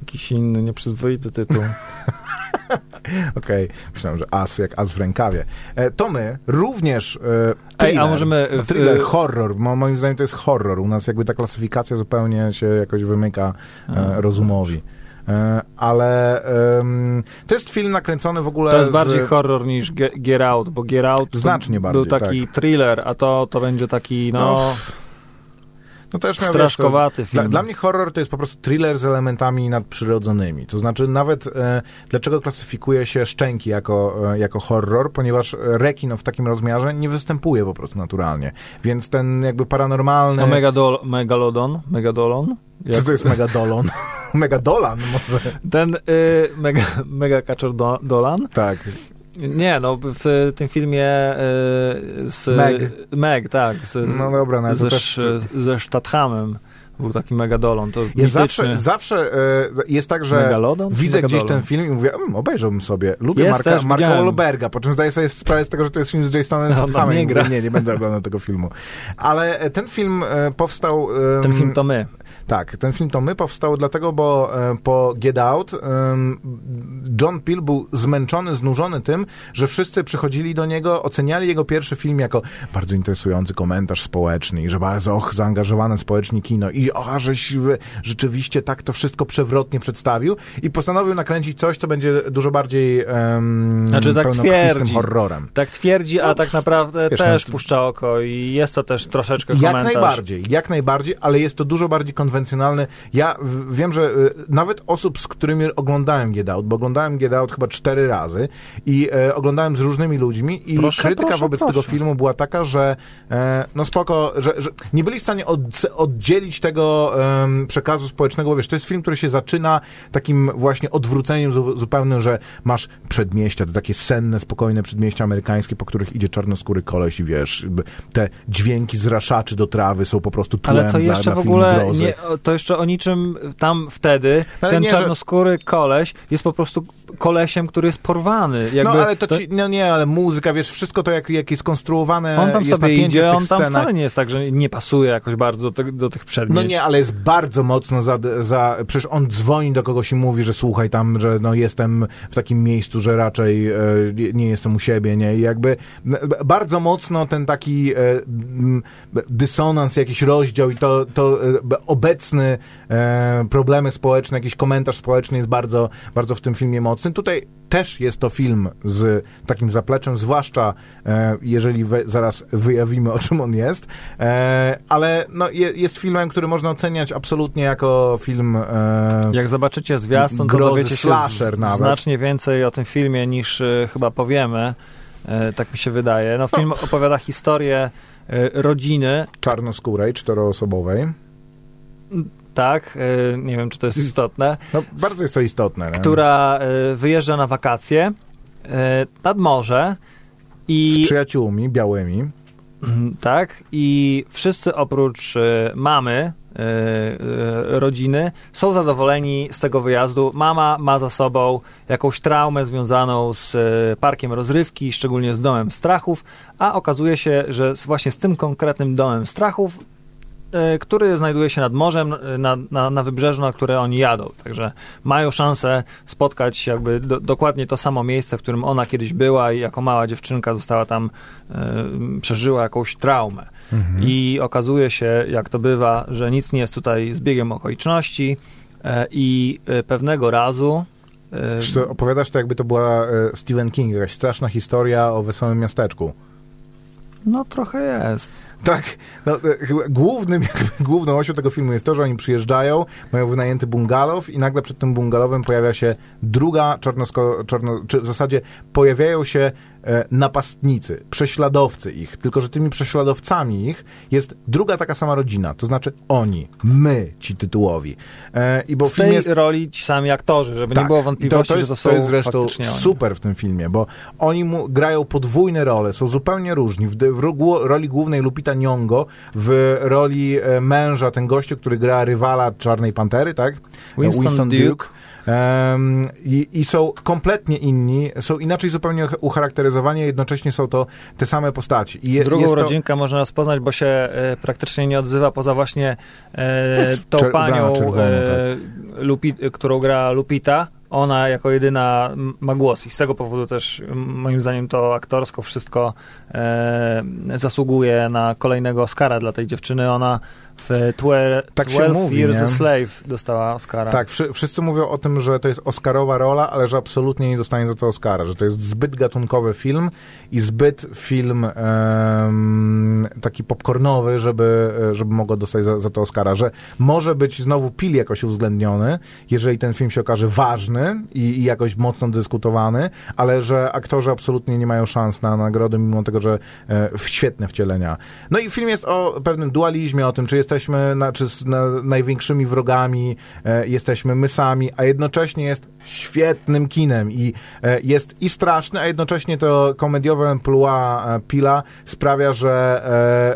jakiś inny, nieprzyzwoity tytuł. Okej, myślałem, że as jak as w rękawie. E, to my również e, Ej, thriller, a możemy, no, w- thriller, horror. Mo, moim zdaniem to jest horror. U nas jakby ta klasyfikacja zupełnie się jakoś wymyka e, rozumowi. E, ale to jest film nakręcony w ogóle To jest z, bardziej horror niż Ge- Get Out, bo Get Out Znacznie był bardziej, taki thriller, a to, to będzie taki, no, No, no też miał, wiesz, to- straszkowaty film. Dla, dla mnie horror to jest po prostu thriller z elementami nadprzyrodzonymi. To znaczy, nawet e, dlaczego klasyfikuje się szczęki jako, e, jako horror, ponieważ rekin w takim rozmiarze nie występuje po prostu naturalnie. Więc ten jakby paranormalny. A Megadol, Megalodon? Megadolon? Co Jak- to jest megadolon? Megadolan może. Ten y, mega, mega Kaczor do, Dolan? Tak. Nie, no w tym filmie y, z... Meg. Meg, tak. Z, No dobra, no ze, też- ze był taki Megadolon. To Jest zawsze, zawsze e, jest tak, że Megalodon widzę gdzieś Megadolon? ten film i mówię, mm, obejrzałbym sobie. Lubię Jest Marka, też, Marka. Wahlberga, po czym zdaję sobie sprawę z tego, że to jest film z Jasonem On tam Stathamem. nie mówię, gra. Nie, nie będę oglądał tego filmu. Ale e, ten film e, powstał... Ten film to my. Tak, ten film to my powstał dlatego, bo e, po Get Out John Peel był zmęczony, znużony tym, że wszyscy przychodzili do niego, oceniali jego pierwszy film jako bardzo interesujący komentarz społeczny i że bardzo och, zaangażowane społecznie kino i o, żeś rzeczywiście tak to wszystko przewrotnie przedstawił i postanowił nakręcić coś, co będzie dużo bardziej um, Znaczy, tak twierdzi. horrorem. Tak twierdzi, a No, tak naprawdę wiesz, też no, puszcza oko i jest to też troszeczkę Jak komentarz. najbardziej, jak najbardziej, ale jest to dużo bardziej konwencjonalne. Ja w- wiem, że y, nawet osób, z którymi oglądałem Get Out, bo oglądałem Get Out chyba cztery razy i e, oglądałem z różnymi ludźmi i Proszę, krytyka proszę, wobec proszę. tego filmu była taka, że e, no spoko, że, że nie byli w stanie od, oddzielić tego em, przekazu społecznego, bo wiesz, to jest film, który się zaczyna takim właśnie odwróceniem zu, zupełnym, że masz przedmieścia, te takie senne, spokojne przedmieścia amerykańskie, po których idzie czarnoskóry koleś i wiesz, te dźwięki zraszaczy do trawy są po prostu tłem Ale to dla, jeszcze dla w filmu ogóle grozy. nie, to jeszcze o niczym tam wtedy Ale ten nie, że- czarnoskóry koleś jest po prostu kolesiem, który jest porwany. Jakby no ale to, ci, no nie, ale muzyka, wiesz, wszystko to jak, jak jest konstruowane, on tam jest sobie idzie, on tam scenach. wcale nie jest tak, że nie pasuje jakoś bardzo do, do tych przedmieść. No nie, ale jest bardzo mocno za, za... Przecież on dzwoni do kogoś i mówi, że słuchaj tam, że no jestem w takim miejscu, że raczej e, nie jestem u siebie, nie? I jakby bardzo mocno ten taki e, dysonans, jakiś rozdział i to, to e, obecny e, problemy społeczne, jakiś komentarz społeczny jest bardzo, bardzo w tym filmie mocny. Tutaj też jest to film z takim zapleczem, zwłaszcza e, jeżeli we, zaraz wyjawimy, o czym on jest, e, ale no, je, jest filmem, który można oceniać absolutnie jako film... Jak zobaczycie zwiastun, to dowiecie się z, znacznie więcej o tym filmie niż chyba powiemy. Tak mi się wydaje. No film opowiada historię rodziny, czarnoskórej, czteroosobowej. Tak, e, nie wiem czy to jest istotne, No, bardzo jest to istotne. nie? która e, wyjeżdża na wakacje e, nad morze Z i przyjaciółmi białymi. Mhm, Tak, i wszyscy oprócz mamy, rodziny, są zadowoleni z tego wyjazdu. Mama ma za sobą jakąś traumę związaną z parkiem rozrywki, szczególnie z domem strachów, a okazuje się, że z, właśnie z tym konkretnym domem strachów, który znajduje się nad morzem, e, na, na, na wybrzeżu, na które oni jadą. Także mają szansę spotkać jakby do, dokładnie to samo miejsce, w którym ona kiedyś była i jako mała dziewczynka została tam, e, przeżyła jakąś traumę. Mhm. I okazuje się, jak to bywa, że nic nie jest tutaj zbiegiem okoliczności e, i e, pewnego razu e, to opowiadasz to, jakby to była e, Stephen King, jakaś straszna historia o wesołym miasteczku. no trochę jest. Tak, no, e, głównym, główną osią tego filmu jest to, że oni przyjeżdżają, mają wynajęty bungalow i nagle przed tym bungalowem pojawia się druga czarnosko, czarno, czy w zasadzie pojawiają się e, napastnicy, prześladowcy ich, tylko że tymi prześladowcami ich jest druga taka sama rodzina, to znaczy oni, my, ci tytułowi. E, I bo W tej jest roli ci sami aktorzy, żeby nie Tak. było I wątpliwości, to, jest, że to są to jest zresztą oni. super w tym filmie, bo oni grają podwójne role, są zupełnie różni. W, w ro- roli głównej Lupita Nyong'o, w roli e, męża, ten gościu, który gra rywala Czarnej Pantery, tak? Winston Duke. Em, i, I są kompletnie inni, są inaczej zupełnie ucharakteryzowani, a jednocześnie są to te same postaci. Je, Drugą jest to, rodzinkę można rozpoznać, bo się e, praktycznie nie odzywa poza właśnie e, tą panią, ubrana czerwono, e, Lupi, którą gra Lupita. Ona jako jedyna ma głos i z tego powodu też moim zdaniem to aktorsko wszystko e, zasługuje na kolejnego Oscara dla tej dziewczyny. Ona w Twe, Tak się 12 mówi, Years nie? a Slave dostała Oscara. Tak, wszy, wszyscy mówią o tym, że to jest Oscarowa rola, ale że absolutnie nie dostanie za to Oscara, że to jest zbyt gatunkowy film i zbyt film em, taki popcornowy, żeby, żeby mogło dostać za, za to Oscara, że może być znowu Pil jakoś uwzględniony, jeżeli ten film się okaże ważny i, i jakoś mocno dyskutowany, ale że aktorzy absolutnie nie mają szans na nagrodę, mimo tego, że e, świetne wcielenia. No i film jest o pewnym dualizmie, o tym, czy jesteśmy na, czy z na, największymi wrogami, e, jesteśmy my sami, a jednocześnie jest świetnym kinem i e, jest i straszny, a jednocześnie to komediowe emploi e, Pila sprawia, że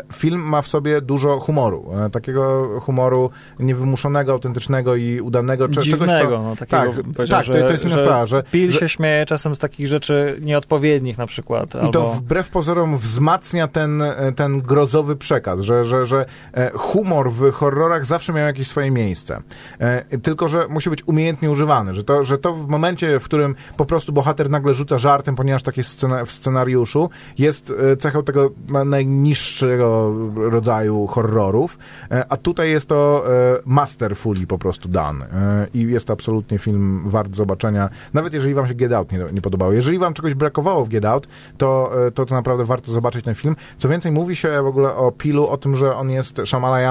e, film ma w sobie dużo humoru. E, takiego humoru niewymuszonego, autentycznego i udanego. cze- Dziwnego, czegoś, co, no, takiego, tak, tak, to, że, to jest inna sprawa, że, Pil że się śmieje czasem z takich rzeczy nieodpowiednich na przykład. I albo... to wbrew pozorom wzmacnia ten, e, ten grozowy przekaz, że, że, że e, humor humor w horrorach zawsze miał jakieś swoje miejsce. E, tylko, że musi być umiejętnie używany, że to, że to w momencie, w którym po prostu bohater nagle rzuca żartem, ponieważ takie scena, w scenariuszu, jest e, cechą tego najniższego rodzaju horrorów, e, a tutaj jest to masterfully po prostu dane. E, I jest to absolutnie film wart zobaczenia, nawet jeżeli wam się Get Out nie, nie podobało. Jeżeli wam czegoś brakowało w Get Out, to, to to naprawdę warto zobaczyć ten film. Co więcej, mówi się w ogóle o Pilu, o tym, że on jest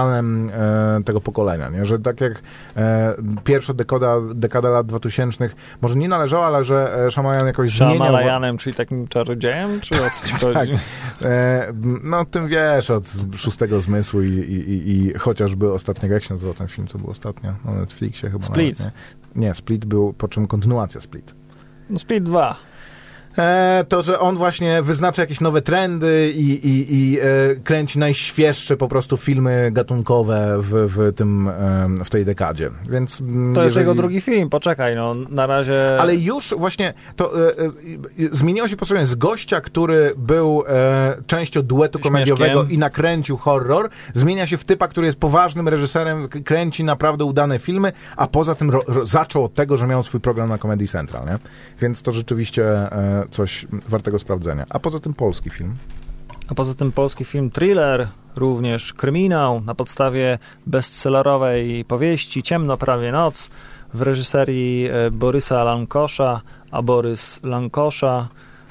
E, tego pokolenia, nie? że tak jak e, pierwsza dekada, dekada lat 2000 może nie należała, ale że e, Shamalayan jakoś zmieniał... Shamalayanem, czyli takim czarodziejem, czy o co ci Tak. chodzi? E, no tym wiesz, od szóstego zmysłu i, i, i, i chociażby ostatniego, jak się nazywał ten film, co był ostatnio na Netflixie chyba. Split. Nawet, nie? nie, Split był, po czym kontynuacja Split. No Speed 2. E, to, że on właśnie wyznacza jakieś nowe trendy i, i, i e, kręci najświeższe po prostu filmy gatunkowe w, w, tym, w tej dekadzie. Więc, mm, To jest jeżeli- jego drugi film, poczekaj, no na razie... Ale już właśnie to e, e, zmieniło się postrzeganie z gościa, który był e, częścią duetu Śmieszkiem. komediowego i nakręcił horror, zmienia się w typa, który jest poważnym reżyserem, kręci naprawdę udane filmy, a poza tym ro, ro, zaczął od tego, że miał swój program na Comedy Central, nie? Więc to rzeczywiście e, coś wartego sprawdzenia. A poza tym polski film. A poza tym polski film thriller, również kryminał na podstawie bestsellerowej powieści Ciemno prawie noc w reżyserii e, Borysa Lankosza, a Borys Lankosza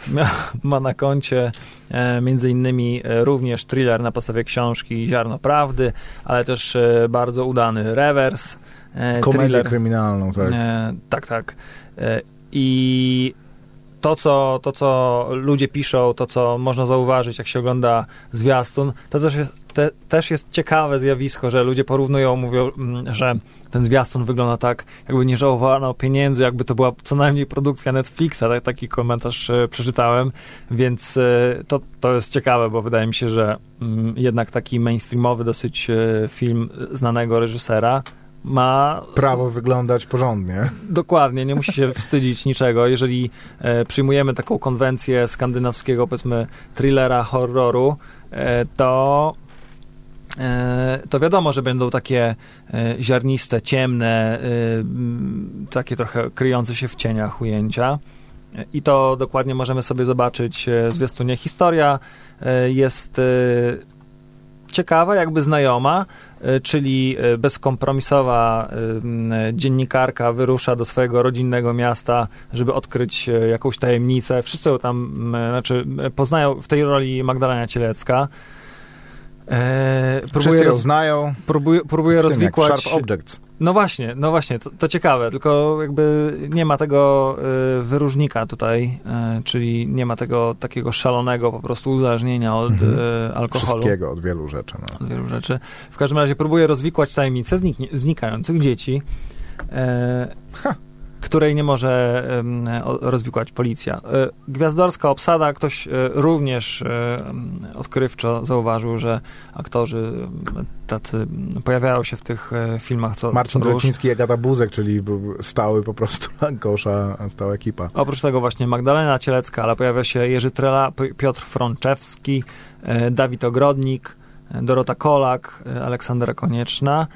ma na koncie e, między innymi e, również thriller na podstawie książki Ziarno Prawdy, ale też bardzo udany rewers. Komedię kryminalną, tak. Tak, tak. I to co, to, co ludzie piszą, to, co można zauważyć, jak się ogląda zwiastun, to też jest, te, też jest ciekawe zjawisko, że ludzie porównują, mówią, mm, że ten zwiastun wygląda tak, jakby nie żałowano pieniędzy, jakby to była co najmniej produkcja Netflixa. Tak, taki komentarz e, przeczytałem, więc e, to, to jest ciekawe, bo wydaje mi się, że mm, jednak taki mainstreamowy dosyć e, film znanego reżysera ma Prawo wyglądać porządnie. Dokładnie, nie musi się wstydzić niczego. Jeżeli e, przyjmujemy taką konwencję skandynawskiego, powiedzmy, thrillera, horroru, e, to, e, to wiadomo, że będą takie e, ziarniste, ciemne, e, takie trochę kryjące się w cieniach ujęcia. I to dokładnie możemy sobie zobaczyć w zwiastunie. Historia jest ciekawa, jakby znajoma, czyli e, bezkompromisowa e, dziennikarka wyrusza do swojego rodzinnego miasta, żeby odkryć e, jakąś tajemnicę. Wszyscy tam, znaczy e, poznają w tej roli Magdalena Cielecka. E, ją roz, znają. tym jak rozwikłać... Sharp Objects. No właśnie, no właśnie, to, to ciekawe, tylko jakby nie ma tego y, wyróżnika tutaj, y, czyli nie ma tego takiego szalonego po prostu uzależnienia od Mhm. y, alkoholu. Wszystkiego od wielu rzeczy. No. Od wielu rzeczy. W każdym razie próbuję rozwikłać tajemnicę zniknie, znikających dzieci, e, Ha. Której nie może rozwikłać policja. E, Gwiazdorska obsada, ktoś e, również e, odkrywczo zauważył, że aktorzy tacy pojawiają się w tych filmach co, Marcin. Grociński i Agata Buzek, czyli stały po prostu Lankosza, stała ekipa. Oprócz tego właśnie Magdalena Cielecka, ale pojawia się Jerzy Trela, Piotr Frączewski, Dawid Ogrodnik, Dorota Kolak, Aleksandra Konieczna.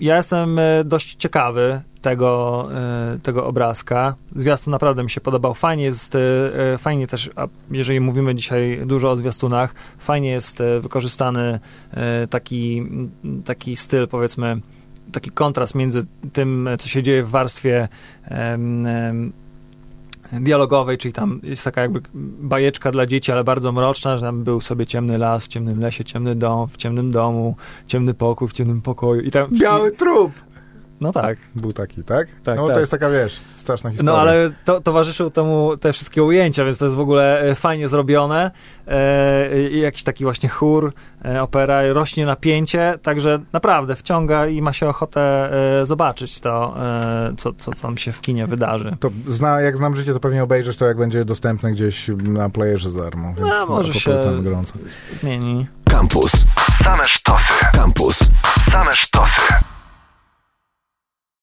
Ja jestem dość ciekawy tego, e, tego obrazka. Zwiastun naprawdę mi się podobał. Fajnie jest, e, fajnie też, jeżeli mówimy dzisiaj dużo o zwiastunach, fajnie jest e, wykorzystany taki, taki styl, powiedzmy, taki kontrast między tym, co się dzieje w warstwie dialogowej, czyli tam jest taka jakby bajeczka dla dzieci, ale bardzo mroczna, że tam był sobie ciemny las, w ciemnym lesie, ciemny dom, w ciemnym domu, ciemny pokój, w ciemnym pokoju i tam... Biały trup! No tak. Był taki, tak? Tak, no tak. to jest taka, wiesz, straszna historia. No ale to, towarzyszył temu te wszystkie ujęcia, więc to jest w ogóle e, fajnie zrobione. E, jakiś taki właśnie chór, e, opera, rośnie napięcie, także naprawdę wciąga i ma się ochotę e, zobaczyć to, e, co, co tam się w kinie wydarzy. To zna, jak znam życie, to pewnie obejrzysz to, jak będzie dostępne gdzieś na playerze za darmo, więc No, może się- gorąco. Zmieni. Campus. Same sztosy. Campus.